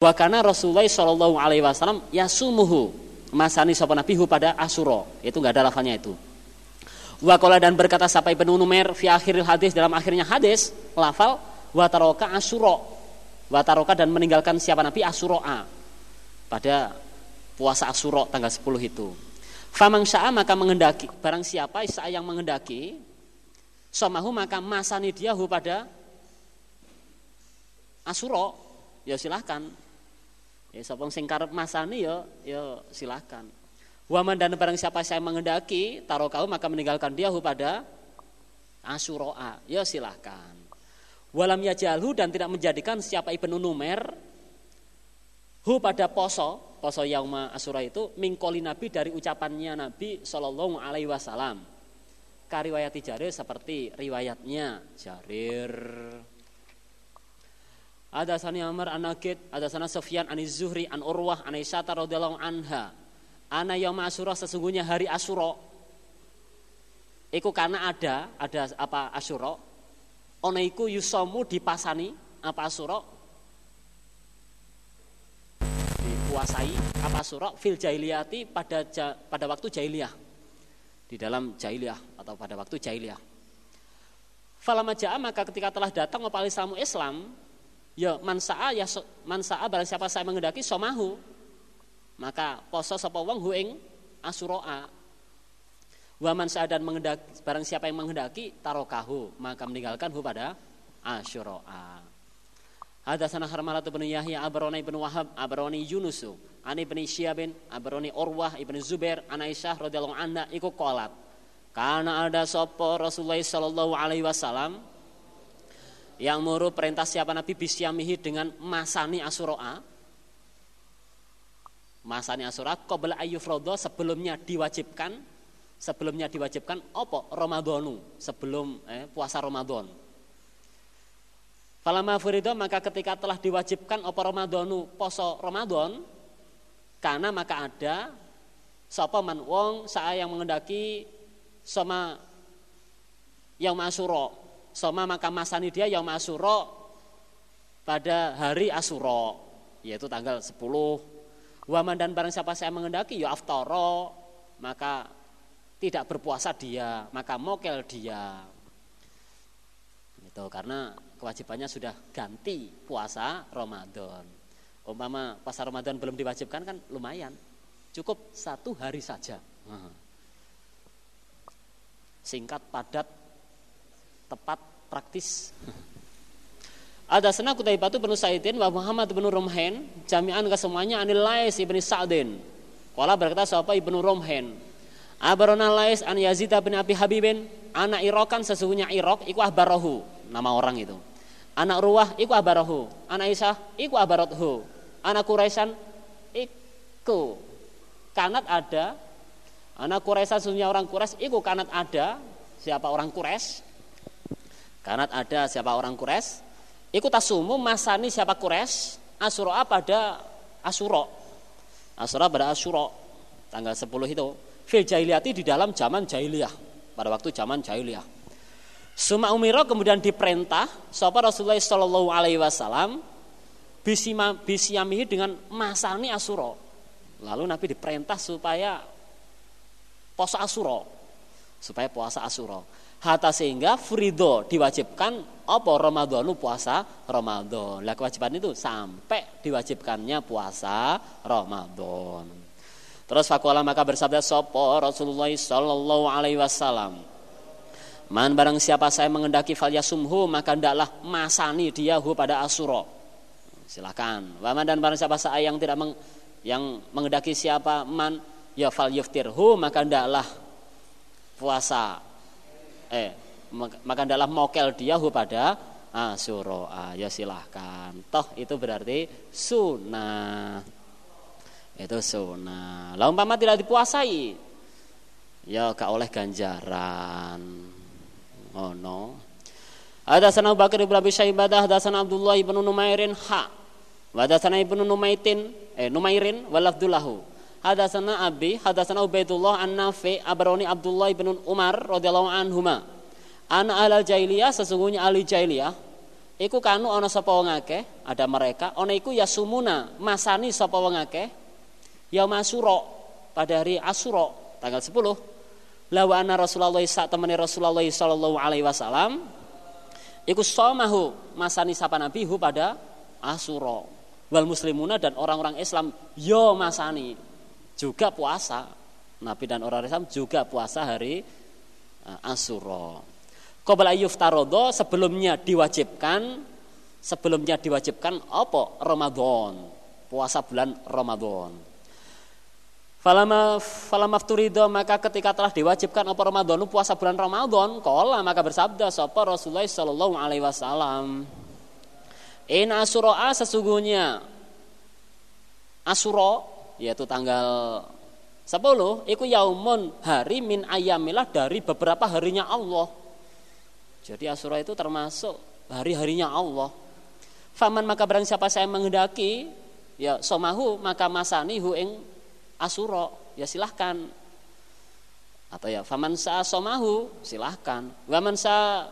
Wa kana Rasulullah sallallahu alaihi wasallam yasumuhu masani sapa nabi hu pada Asyura. Itu enggak ada lafalnya itu. Wa dan berkata sampai Ibnu Numair fi akhiril hadis dalam akhirnya hadis lafal wa taroka Asyura. Wa taroka dan meninggalkan siapa nabi Asyura pada puasa Asyura tanggal 10 itu. Famang sya'a maka mengendaki barang siapa isa yang mengendaki somahu maka masani dia hu pada Asyura ya silahkan ya sapa sing karep masani ya ya silahkan Waman dan barang siapa saya mengendaki taruh kau maka meninggalkan dia pada Asyura. Ya silahkan. Walam yajalhu dan tidak menjadikan siapa ibnu Numer hu pada poso poso yauma Asyura itu mingkoli Nabi dari ucapannya Nabi Shallallahu Alaihi Wasallam. Kariwayati Jarir seperti riwayatnya Jarir. Ada sana Amr an ada sana Sofyan an Zuhri an Urwah an Aisyah radhiyallahu anha Ana yaum Asyura sesungguhnya hari Asyura. Iku karena ada, ada apa Asyura. Ono iku yusomu dipasani apa Asyura. Dikuasai apa Asyura fil jahiliyati pada pada waktu jahiliyah. Di dalam jahiliyah atau pada waktu jahiliyah. Falama ja'a maka ketika telah datang apa Islamu Islam, ya mansa'a ya mansa'a barang siapa saya mengendaki somahu. Maka poso sapa wong hu ing asyura wa man dan mengendaki barang siapa yang menghendaki tarokahu. Maka meninggalkan hu pada asyura Hadatsana Harmalah bin Yahya Abroni bin Wahab Abroni Yunusu Ani bin Syabin Abroni Urwah ibn Zubair an Aisyah radhiyallahu anha iku qalat. Karena ada sopo Rasulullah sallallahu alaihi wasallam yang muru perintah siapa Nabi? Bisyamihi dengan masani asyura masanya surat qabla ayyufrodo sebelumnya diwajibkan. Sebelumnya diwajibkan opo Ramadhanu sebelum eh, puasa Ramadan Falama furido maka ketika telah diwajibkan opo Ramadhanu? Poso Ramadan karena maka ada sapa man wong saya yang mengendaki sama yang masuro sama maka masani dia yang masuro pada hari Asuro yaitu tanggal 10 Waman dan barang siapa saya mengendaki ya aftoro maka tidak berpuasa dia, maka mokel dia. Itu karena kewajibannya sudah ganti puasa Ramadan. Umpama puasa Ramadan belum diwajibkan kan lumayan. Cukup satu hari saja. Singkat, padat, tepat, praktis. Ada sana Kutaibah bin Sa'idin wa Muhammad bin Rumhen jami'an kesemuanya anil Lais ibn Sa'din. Kala berkata siapa ibnu Rumhen. Abarona Lais an Yazid bin Abi Habibin anak Irokan sesungguhnya Irok iku ahbarahu nama orang itu. Anak Ruwah iku ahbarahu. Anak Isa iku ahbarathu. Anak Quraisyan iku kanat ada. Anak Quraisyan sesungguhnya orang Quraisy iku kanat ada. Siapa orang Quraisy? Kanat ada siapa orang Quraisy? Ikut asumu masani siapa kures Asura pada Asuro. Asura pada Asuro. Tanggal 10 itu. Fil jahiliyati di dalam zaman jahiliyah. Pada waktu zaman jahiliyah. Suma umiro kemudian diperintah sapa Rasulullah Shallallahu Alaihi Wasallam bisyamihi dengan masani asuro. Lalu Nabi diperintah supaya puasa asuro, supaya puasa asuro. Hatta sehingga frido diwajibkan apa Ramadhanu puasa Ramadan. Lah kewajiban itu sampai diwajibkannya puasa Ramadan. Terus fakuala maka bersabda sopo Rasulullah Sallallahu Alaihi Wasallam. Man barang siapa saya mengendaki falyasumhu maka ndaklah masani dia hu pada asuro. Silakan. Waman dan barang siapa saya yang tidak meng, yang mengendaki siapa man ya fal yuftirhu maka ndaklah puasa eh maka dalam mokel dia pada asyura ya silahkan. Toh itu berarti sunnah. Itu sunnah. Lah umpama tidak dipuasai ya gak oleh ganjaran. Oh no ada sana Bakar ibn Abi Syaibah ada sana Abdullah ibn Numairin ha. Ada sana ibnu Numaitin eh Numairin walafdullahu Hadasana Abi, hadasana Ubaidullah an Nafi, Abaroni Abdullah bin Umar radhiyallahu anhuma. An alal jahiliyah sesungguhnya ahli jahiliyah iku kanu ana sapa wong ada mereka, ana iku ya sumuna, masani sapa wong akeh ya masura pada hari Asyura tanggal 10. Lawa anna Rasulullah sak temene Rasulullah sallallahu alaihi wasallam iku somahu masani sapa nabi hu pada Asyura. Wal muslimuna dan orang-orang Islam yo masani juga puasa. Nabi dan orang Islam juga puasa hari uh, Asyura. Qabla yuftarodo sebelumnya diwajibkan sebelumnya diwajibkan apa Ramadan puasa bulan Ramadan Falama fturido maka ketika telah diwajibkan apa Ramadan puasa bulan Ramadan kola maka bersabda sapa Rasulullah sallallahu alaihi wasallam In asura sesungguhnya Asura yaitu tanggal 10 itu yaumun hari min ayamilah dari beberapa harinya Allah. Jadi Asura itu termasuk hari-harinya Allah. Faman maka barang siapa saya menghendaki ya somahu maka masani hu ing ya silahkan. Atau ya faman sa somahu silahkan. Waman sa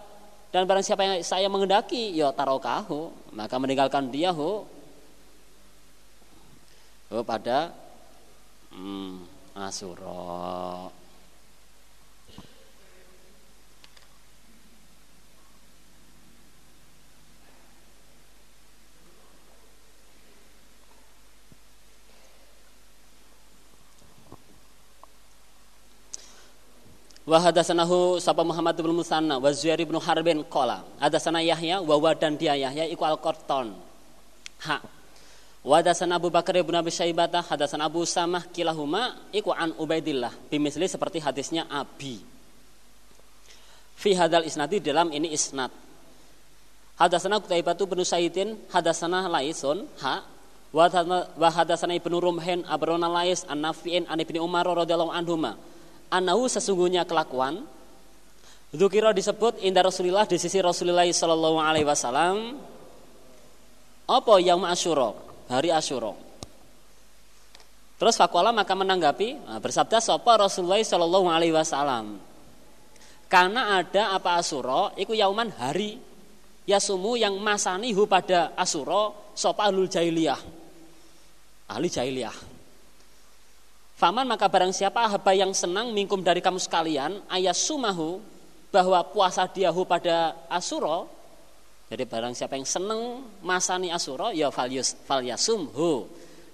dan barang siapa yang saya menghendaki ya tarokahu maka meninggalkan dia hu hu pada hmm, Asura wa hadasanahu sapa Muhammad bin Musanna wa Zuhair bin Harbin qala. Hadasana Yahya wa dan dia Yahya iku al-Qattan ha wa hadasana Abu Bakar bin Abi Syaibah hadasana Abu Samah kilahuma iku an Ubaidillah bimisli seperti hadisnya Abi. Fi hadal isnadi dalam ini isnad. Hadasana Qutaibah bin Saidin hadasana Laisun ha wa hadasana Ibnu Rumhen abrona Lais an Nafi'in an Ibnu Umar radhiyallahu anhuma anahu sesungguhnya kelakuan Dzukira disebut indah Rasulullah di sisi Rasulullah Sallallahu Alaihi Wasallam apa yang Asyura hari Asyura. Terus fakola maka menanggapi nah, bersabda sopa Rasulullah Sallallahu Alaihi Wasallam? Karena ada apa Asyura iku yauman hari yasumu yang masanihu pada Asyura sopa alul jahiliyah. Ahli jahiliyah. Faman maka barang siapa haba yang senang mingkum dari kamu sekalian ayat sumahu bahwa puasa diahu pada asuro jadi barang siapa yang senang masani asuro ya falyus falyasumhu.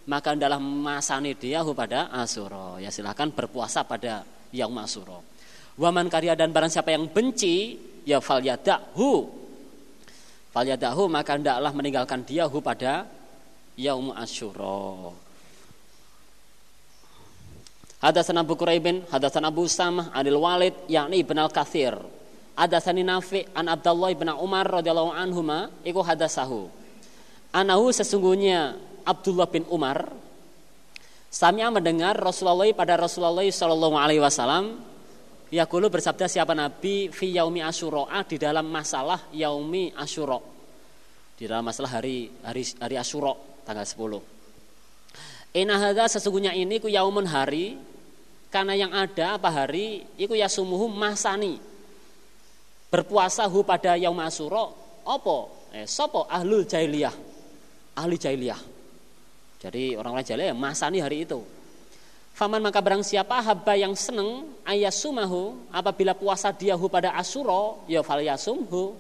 Maka dalam masani diahu pada asuro. Ya silahkan berpuasa pada yang asuro. Waman karya dan barang siapa yang benci ya falyadahu falyadahu maka hendaklah meninggalkan diahu pada yaum asyura Hadasan Abu Quraibin, hadasan Abu Samah, Anil Walid, yakni Ibn Al-Kathir. Hadasani Nafi an Abdullah ibn Umar radhiyallahu anhuma iku hadasahu. Anahu sesungguhnya Abdullah bin Umar. Samia mendengar Rasulullah pada Rasulullah Shallallahu Alaihi Wasallam Yakulu bersabda siapa Nabi fi yaumi Asyura? Di dalam masalah yaumi Asyura. Di dalam masalah hari hari hari Asyura tanggal 10. Inahada sesungguhnya ini ku yaumun hari. Karena yang ada apa hari iku yasumuhu masani berpuasa hu pada yaum asyura apa? Eh sopo ahlul jahiliyah? Ahli jahiliyah. Jadi orang-orang jahiliyah masani hari itu. Faman maka barang siapa haba yang seneng ayasumahu apabila puasa dia hu pada asyura ya fal yasumhu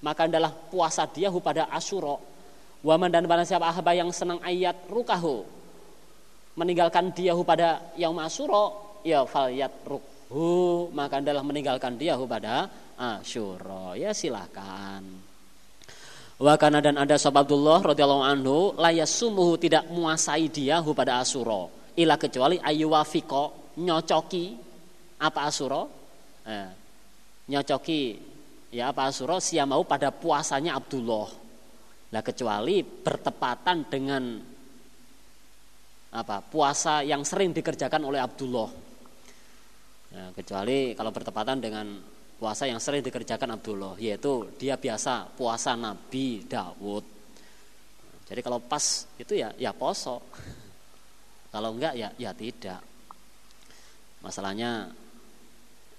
maka adalah puasa dia hu pada asyura. Waman dan barang siapa haba yang senang ayat rukahu meninggalkan diahu pada yaum asyura ya fal yatrukhu maka adalah meninggalkan diahu pada asyura. Ya silakan. Wa kana dan ada sahabat Abdullah radhiyallahu anhu layasumuhu tidak muasai diahu pada asyura. Ila kecuali ayuwafiko nyocoki apa asyura? Eh, nyocoki ya apa asyura? Siamau pada puasanya Abdullah. Lah kecuali bertepatan dengan apa puasa yang sering dikerjakan oleh Abdullah. Ya, kecuali kalau bertepatan dengan puasa yang sering dikerjakan Abdullah yaitu dia biasa puasa Nabi Dawud jadi kalau pas itu ya ya poso kalau enggak ya ya tidak masalahnya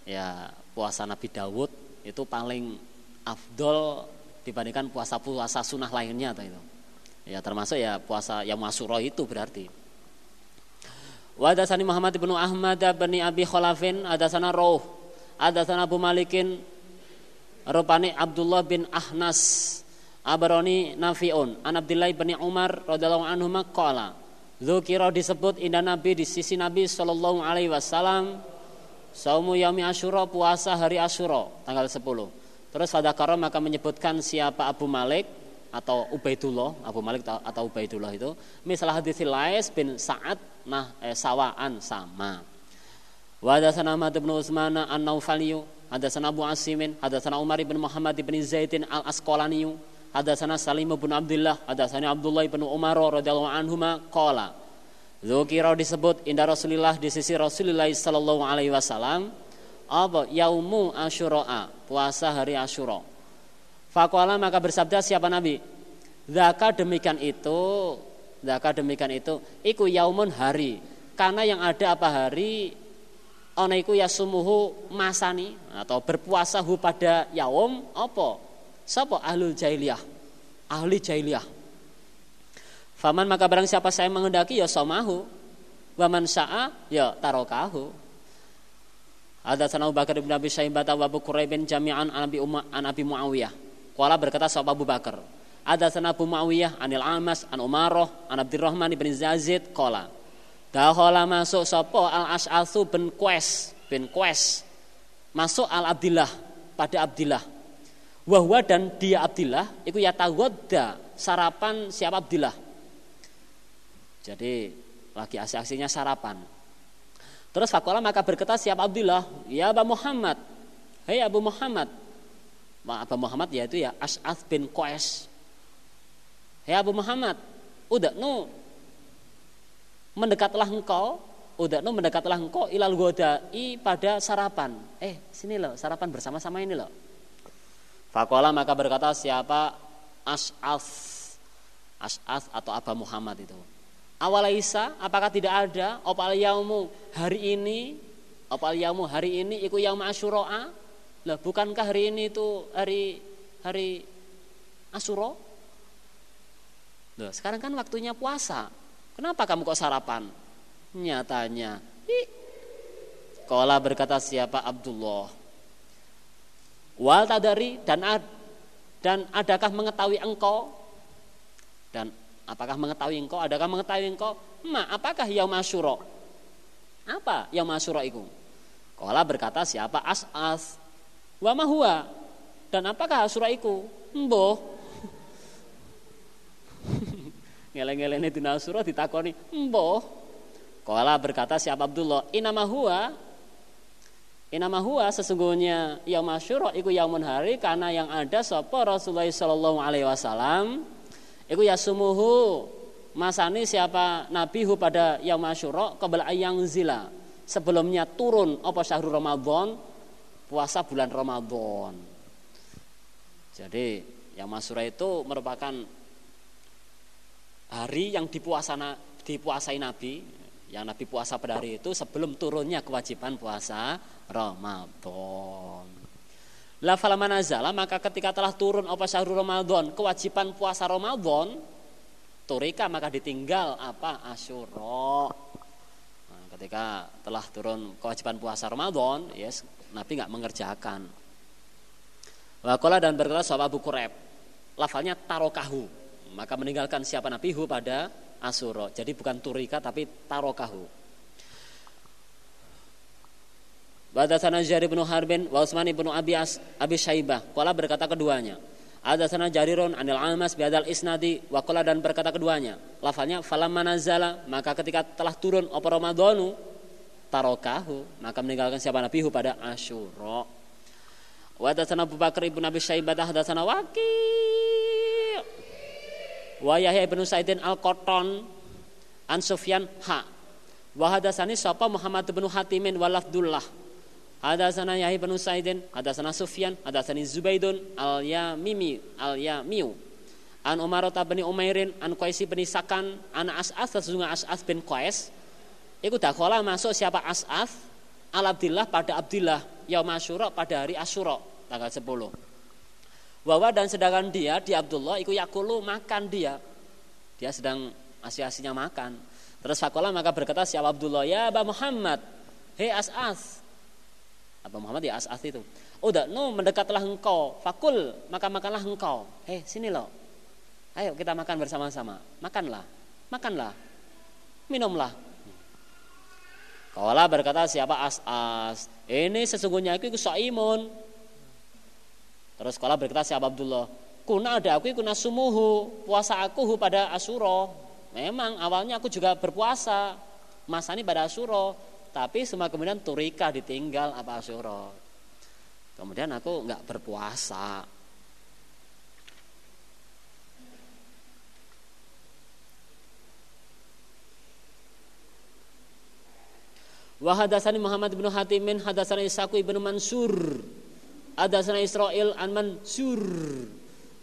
ya puasa Nabi Dawud itu paling afdol dibandingkan puasa-puasa sunnah lainnya atau itu. Ya termasuk ya puasa yang masuro itu berarti. Wadasani Muhammad bin Ahmad bin Abi Khalafin ada sana Roh ada sana Abu Malikin rupani Abdullah bin Ahnas Abaroni Nafiun an Abdullah bin Umar radhiyallahu anhu qala Dzukira disebut indah Nabi di sisi Nabi sallallahu alaihi wasallam Saumu yaumi Asyura puasa hari Asyura tanggal 10. Terus Fadakara maka menyebutkan siapa Abu Malik atau Ubaidullah, Abu Malik atau Ubaidullah itu. Misalah hadis Lais bin Sa'ad nah eh, sawaan sama. Wa hadatsana Ahmad bin Utsman an-Naufaliyu, hadatsana Abu Asimin, hadatsana Umar bin Muhammad bin Zaidin al-Asqalaniyu, hadatsana Salim bin Abdullah, hadatsana Abdullah bin Umar radhiyallahu anhuma qala Dzukira disebut indah Rasulullah di sisi Rasulullah sallallahu alaihi wasallam apa yaumu asyura puasa hari asyura. Fakuala maka bersabda siapa Nabi? Zaka demikian itu Zaka demikian itu Iku yaumun hari. Karena yang ada apa hari Ona iku yasumuhu masani atau berpuasa hu pada yaum apa? Sapa ahlul jahiliyah? Ahli jahiliyah. Faman maka barang siapa saya mengendaki ya somahu. Waman sa'a ya tarokahu. Ada sana Abu Bakar bin Abi Syaibah wa Abu Quraibin jami'an an Abi Umma an Abi Muawiyah. Qala berkata sahabat Abu Bakar. Ada sana Abu Muawiyah anil Amas an Umaroh an Abdurrahman bin Zazid qala Dahola masuk sopo al as'athu bin Qais bin Qais masuk al Abdillah pada Abdillah. Wahwa dan dia Abdillah itu ya tawadda sarapan siapa Abdillah. Jadi lagi aksi-aksinya sarapan. Terus fakola maka berkata siapa Abdillah, ya Abu Muhammad. Hei Abu Muhammad. Abu Muhammad yaitu ya As'ath bin Qais. Hei Abu Muhammad, udah nu mendekatlah engkau Udaknu mendekatlah engkau ilal godai pada sarapan. Eh, sini loh, sarapan bersama-sama ini loh. Fakola maka berkata siapa As'af As'af atau Aba Muhammad itu. Awalaisa, apakah tidak ada opal yaumu hari ini opal yaumu hari ini iku yaum asyura'a? Lah bukankah hari ini itu hari hari Asyura? Loh, sekarang kan waktunya puasa. Kenapa kamu kok sarapan? Nyatanya, Kola berkata siapa Abdullah. Wal tadari dan ad, dan adakah mengetahui engkau? Dan apakah mengetahui engkau? Adakah mengetahui engkau? Ma, apakah yaum asyura? Apa yaum asyura itu? Kola berkata siapa As'as. Wa mahua. Dan apakah asyura itu? Mboh Ngeleng-ngeleng itu nasuro ditakoni, "Mbah." Kala berkata siapa Abdullah, "Inama huwa Inama huwa sesungguhnya yaum Asyura iku yaumun hari karena yang ada sapa Rasulullah sallallahu alaihi wasallam iku yasumuhu masani siapa Nabi hu pada yaum Asyura qabla ayang zila sebelumnya turun apa syahrul Ramadan puasa bulan Ramadan. Jadi yang Asyura itu merupakan hari yang dipuasana, dipuasai Nabi, yang Nabi puasa pada hari itu sebelum turunnya kewajiban puasa Ramadan. La falamana zala maka ketika telah turun apa syahrul Ramadan, kewajiban puasa Ramadan, turika maka ditinggal apa Asyura. Nah, ketika telah turun kewajiban puasa Ramadan, yes, Nabi nggak mengerjakan. Wakola dan berkata sahabat Abu Kureb, lafalnya tarokahu, maka meninggalkan siapa nabihu pada asuro jadi bukan turika tapi tarokahu Badatsana Jari bin Harbin wa Utsman bin Abi As Abi Syaibah. Qala berkata keduanya. Sana Jarirun anil Amas biadal isnadi wa qala dan berkata keduanya. Lafalnya falam manazala maka ketika telah turun apa Ramadhanu tarokahu maka meninggalkan siapa nabihu pada Asyura. Wa hadatsana Abu Bakar ibn Abi Syaibah hadatsana Waqi' wa Yahya ibnu Sa'idin al-Qattan an Sufyan ha. Wa hadasani sapa Muhammad bin Hatimin wa lafdullah. Hadasana Yahya ibnu Sa'idin hadasana Sufyan hadasani Zubaidun al-Yamimi al-Yamiu. An Umar bin Umairin an Qais bin Sakan an As'ath sesungguhnya As'ath bin Qais Iku dakhala masuk siapa As'ath? Al Abdillah pada Abdillah yaum Asyura pada hari Asyura tanggal 10 Bahwa dan sedangkan dia di Abdullah iku yakulu makan dia. Dia sedang asih-asihnya makan. Terus fakola maka berkata siapa Abdullah ya Aba Muhammad. Hei As'as. Aba Muhammad ya As'as itu. Udah, no mendekatlah engkau. Fakul maka makanlah engkau. Hei sini loh. Ayo kita makan bersama-sama. Makanlah. Makanlah. Minumlah. Kala berkata siapa As'as. Ini sesungguhnya aku ikut imun Terus sekolah berkata siapa Abdullah, kuna ada aku kuna sumuhu, puasa aku pada Asuro. Memang awalnya aku juga berpuasa, masa ini pada Asuro, tapi semua kemudian turika ditinggal apa Asuro. Kemudian aku nggak berpuasa. Wahadasani Muhammad bin Hatimin hadasani Isaku ibnu Mansur ada sana Israel an Mansur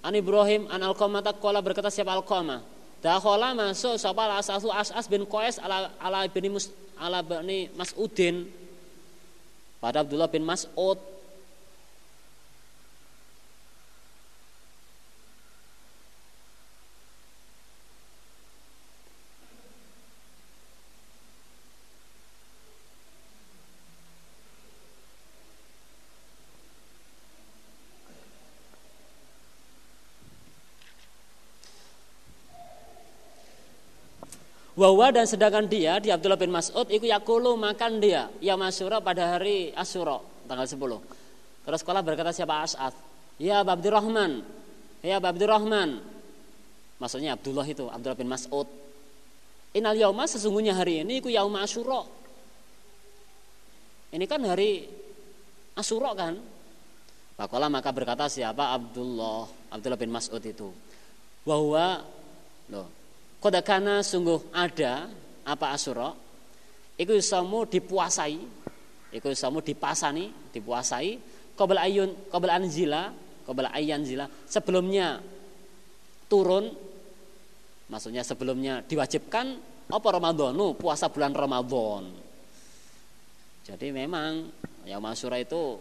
an Ibrahim an Alqamah takola berkata siapa Alqamah. Dakhala masuk sapa asasu As'as bin Qais ala ala bin Mus ala Mas'udin. Pada Abdullah bin Mas'ud Wawa dan sedangkan dia di Abdullah bin Mas'ud itu yakulu makan dia ya masyura pada hari Asyura tanggal 10. Terus sekolah berkata siapa As'ad? Ya Abdurrahman. Ya Abdurrahman. Maksudnya Abdullah itu, Abdullah bin Mas'ud. Inal yauma sesungguhnya hari ini itu yaum Asyura. Ini kan hari Asyura kan? Pakola maka berkata siapa Abdullah, Abdullah bin Mas'ud itu. Bahwa loh, Kodakana sungguh ada apa asura Iku isamu dipuasai Iku isamu dipasani Dipuasai. Qabla ayun Qabla anzila Qabla ayan zila Sebelumnya turun Maksudnya sebelumnya diwajibkan Apa Ramadhanu? Puasa bulan Ramadan Jadi memang Yang Masura itu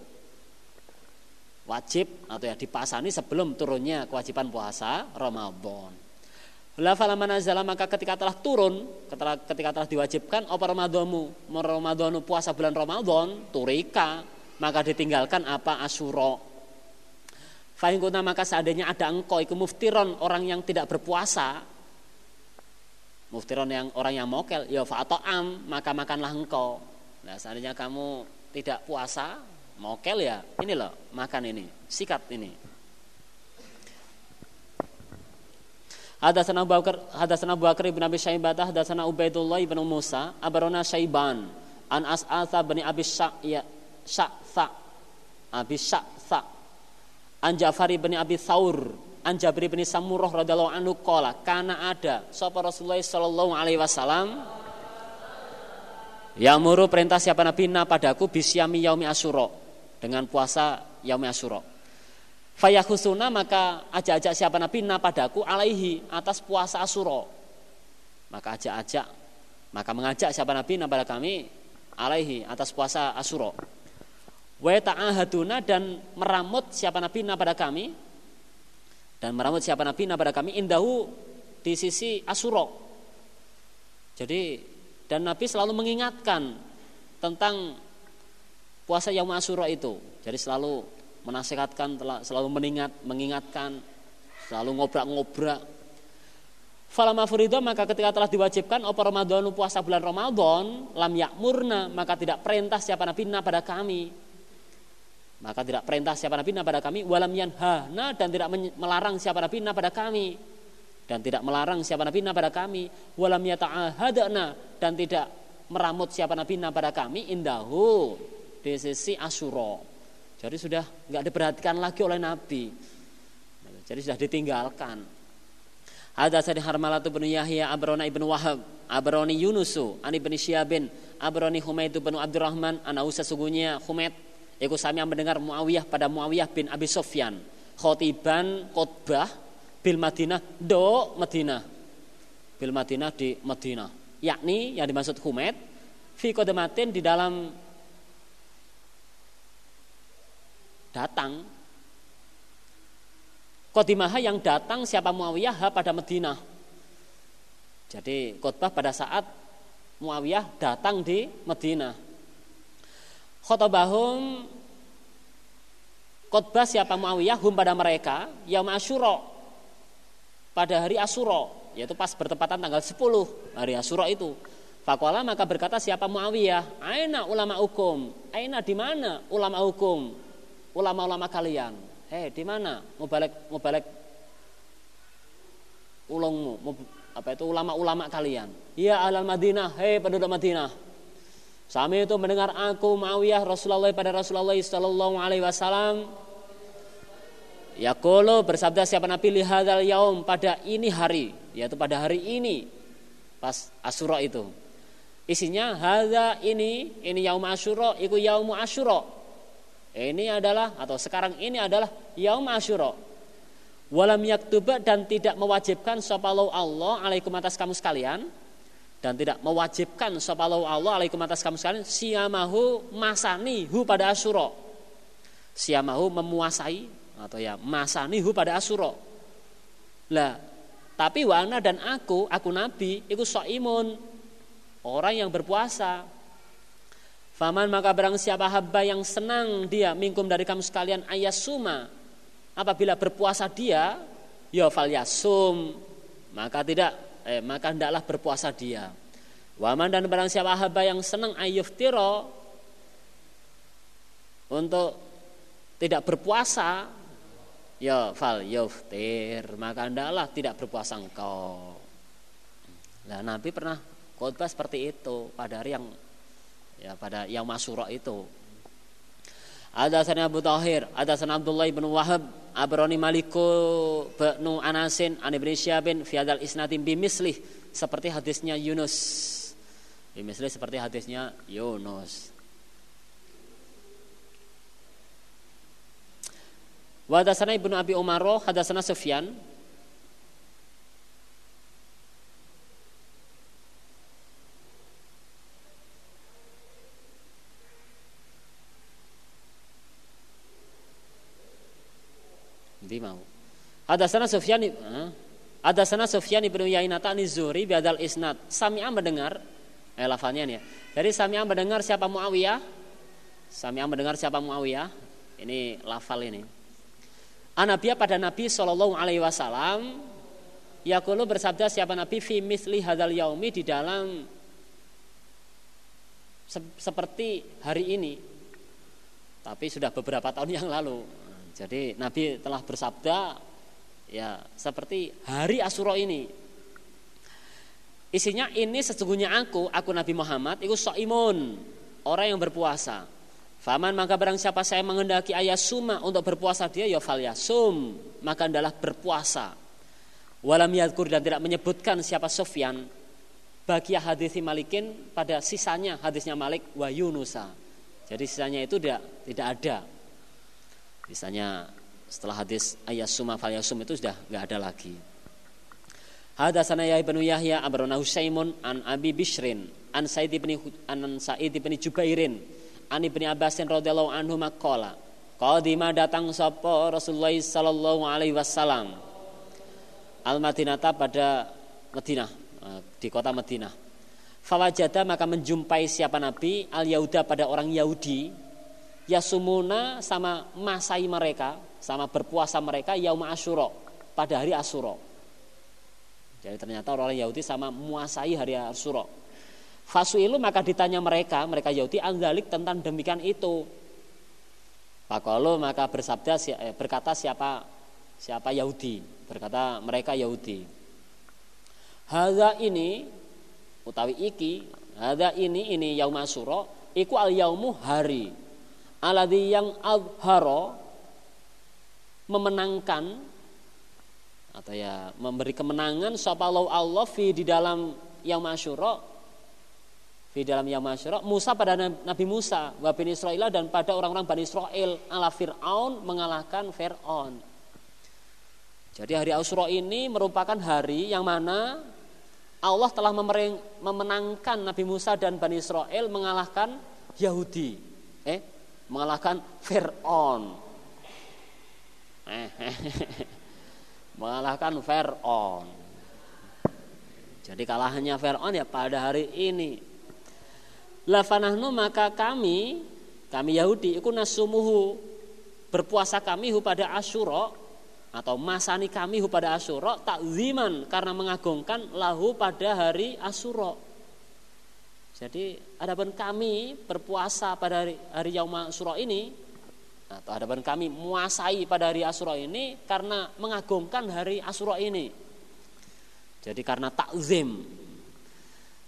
Wajib atau ya dipasani sebelum turunnya kewajiban puasa Ramadan La manazala maka ketika telah turun, ketika, telah diwajibkan apa Ramadhanu, Ramadhanu puasa bulan Ramadan, turika, maka ditinggalkan apa Asyura. Fahingkuna maka seandainya ada engkau iku muftiron orang yang tidak berpuasa, muftiron yang orang yang mokel, ya am maka makanlah engkau. Nah, seandainya kamu tidak puasa, mokel ya, ini loh, makan ini, sikat ini. Hadatsana Abu Bakar hadatsana Abu Bakar bin Abi Syaibah hadatsana Ubaidullah bin Musa abarona Syaiban an As'atha bin Abi Sya'ya Sya'tha Abi Sya'tha an Ja'far bin Abi Thaur an Jabir bin Samurah radhiyallahu anhu qala kana ada sapa Rasulullah sallallahu alaihi wasallam? Yang muru perintah siapa nabi? Na padaku bisyami yaumi asyura. Dengan puasa yaumi asyura Fayahusuna maka ajak-ajak siapa Nabi na padaku alaihi atas puasa asuro. Maka ajak-ajak maka mengajak siapa Nabi na pada kami alaihi atas puasa asuro. Wa ta'ahaduna dan meramut siapa Nabi na pada kami dan meramut siapa Nabi na pada kami indahu di sisi asuro. Jadi dan Nabi selalu mengingatkan tentang puasa yang asuro itu. Jadi selalu menasihatkan, selalu mengingat, mengingatkan, selalu ngobrak-ngobrak. Falama furido maka ketika telah diwajibkan opo Ramadan puasa bulan Ramadan lam yakmurna maka tidak perintah siapa nabi pada kami. Maka tidak perintah siapa nabi pada kami walam yanhana dan tidak melarang siapa nabi pada kami. Dan tidak melarang siapa nabi pada kami walam yata'ahadana dan tidak meramut siapa nabi pada kami indahu di sisi asyura jadi sudah nggak diperhatikan lagi oleh Nabi. Jadi sudah ditinggalkan. Ada sadi Harmalatu bin Yahya Abrona ibn Wahab Abroni Yunusu Ani bin Syabin Abroni Humaid bin Abdurrahman Anau sesungguhnya Humaid Iku sami mendengar Muawiyah pada Muawiyah bin Abi Sofyan Khotiban khotbah Bil Madinah Do Madinah Bil Madinah di Madinah Yakni yang dimaksud Humaid Fi kodematin di dalam datang. Qadimah yang datang siapa Muawiyah? Pada Madinah. Jadi khotbah pada saat Muawiyah datang di Madinah. Khotbahum khotbah siapa Muawiyah? Hum pada mereka yaum Asyura. Pada hari Asyura yaitu pas bertepatan tanggal 10 hari Asyura itu. Fakola maka berkata siapa Muawiyah, aina ulama hukum, aina di mana ulama hukum, ulama-ulama kalian. Hei di mana mau balik mau balik ulungmu, apa itu ulama-ulama kalian. Ya alal Madinah, hei penduduk Madinah. Sami itu mendengar aku Muawiyah Rasulullah pada Rasulullah Sallallahu Alaihi Wasallam Yakulu bersabda siapa Nabi lihadal yaum pada ini hari yaitu pada hari ini pas Asyura itu. Isinya hadza ini ini yaum Asyura iku yaum Asyura. Ini adalah atau sekarang ini adalah yaum Asyura. Walam yaktuba dan tidak mewajibkan sopalau Allah alaikum atas kamu sekalian dan tidak mewajibkan sopalau Allah alaikum atas kamu sekalian siamahu masani hu pada Asyura. Siamahu memuasai atau ya masanihu pada asuro lah tapi wana dan aku aku nabi itu imun orang yang berpuasa faman maka barang siapa haba yang senang dia mingkum dari kamu sekalian ayasuma. Apabila berpuasa dia ya fal yasum maka tidak eh, maka hendaklah berpuasa dia. Waman dan barang siapa haba yang senang ayuftiro untuk tidak berpuasa ya fal yuftir maka hendaklah tidak berpuasa engkau. Nah Nabi pernah khotbah seperti itu pada hari yang ya pada yang masyura itu ada sana Abu Tahir, ada sana Abdullah bin Wahab, Abroni Maliku bin Anasin, an ibn Syabin, fiadal isnatim bimislih seperti hadisnya Yunus. Bimislih seperti hadisnya Yunus. Wa hadatsana Ibnu Abi Umar, hadatsana Sufyan. Mau. Hadatsana Sufyan Hadatsana Sufyan ibnu Yainata an Zuhri biadal isnad. Sami'a mendengar eh lafalnya nih ya. Jadi Sami'a mendengar siapa Muawiyah? Sami'a mendengar siapa Muawiyah? Ini lafal ini. Anabia pada Nabi Shallallahu Alaihi Wasallam Yakulu bersabda siapa Nabi fi misli hadal yaumi di dalam se seperti hari ini tapi sudah beberapa tahun yang lalu jadi Nabi telah bersabda ya seperti hari Asyura ini isinya ini sesungguhnya aku aku Nabi Muhammad itu soimun orang yang berpuasa Faman maka barang siapa saya mengendaki ayat suma untuk berpuasa dia ya fal yasum maka adalah berpuasa. Walam yadkur dan tidak menyebutkan siapa Sofyan bagi hadis Malikin pada sisanya hadisnya Malik wa Yunusa. Jadi sisanya itu tidak tidak ada. Misalnya setelah hadis ayat suma fal yasum itu sudah nggak ada lagi. Hadatsana ya ibnu Yahya abrona Husaimun an Abi Bishrin an Sa'id ibn an Sa'id ibn Jubairin Ani bin Abbasin radhiyallahu anhu maqala Qadima datang sapa Rasulullah sallallahu alaihi wasallam Al Madinata pada Madinah eh, di kota Madinah. Fawajada maka menjumpai siapa Nabi al Yahuda pada orang Yahudi yasumuna sama masai mereka sama berpuasa mereka yaum Asyura pada hari Asyura. Jadi ternyata orang Yahudi sama muasai hari Asyura. Fasuilu maka ditanya mereka, mereka Yahudi andalik tentang demikian itu. Pakolo maka bersabda eh, berkata siapa siapa Yahudi, berkata mereka Yahudi. Hada ini utawi iki, hada ini ini yaum Asyura iku al yaumu hari. Aladhi yang abharo memenangkan atau ya memberi kemenangan sapa Allah fi di dalam yaum Asyura di dalam yang masyarakat Musa pada Nabi Musa wa Israel dan pada orang-orang Bani Israel ala Fir'aun mengalahkan Fir'aun. Jadi hari Asyura ini merupakan hari yang mana Allah telah memenangkan Nabi Musa dan Bani Israel mengalahkan Yahudi. Eh mengalahkan Fir'aun mengalahkan Fir'aun. Jadi kalahnya Fir'aun ya pada hari ini. Lafanahnu maka kami, kami Yahudi, ikut nasumuhu, berpuasa kami hu pada Asyura atau masani kami hu pada Asyura takziman karena mengagungkan lahu pada hari Asyura. Jadi adapun kami berpuasa pada hari, hari Yaum Asyura ini atau hadapan kami muasai pada hari Asyura ini karena mengagungkan hari Asyura ini. Jadi karena takzim,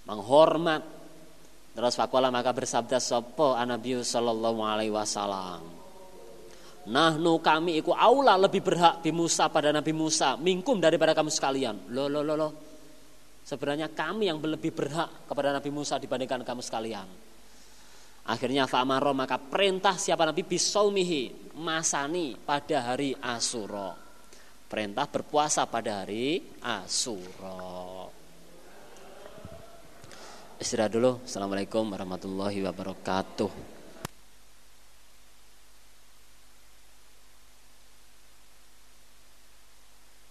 menghormat. Terus fakulah maka bersabda sopo Anabi Sallallahu Alaihi Wasallam. Nahnu kami iku aula lebih berhak di Musa pada Nabi Musa mingkum daripada kamu sekalian. Lo lo lo lo. Sebenarnya kami yang lebih berhak kepada Nabi Musa dibandingkan kamu sekalian. Akhirnya fa'amaro maka perintah siapa Nabi bisaumihi masani pada hari Asuro. Perintah berpuasa pada hari Asuro. Istirahat dulu. Assalamualaikum warahmatullahi wabarakatuh.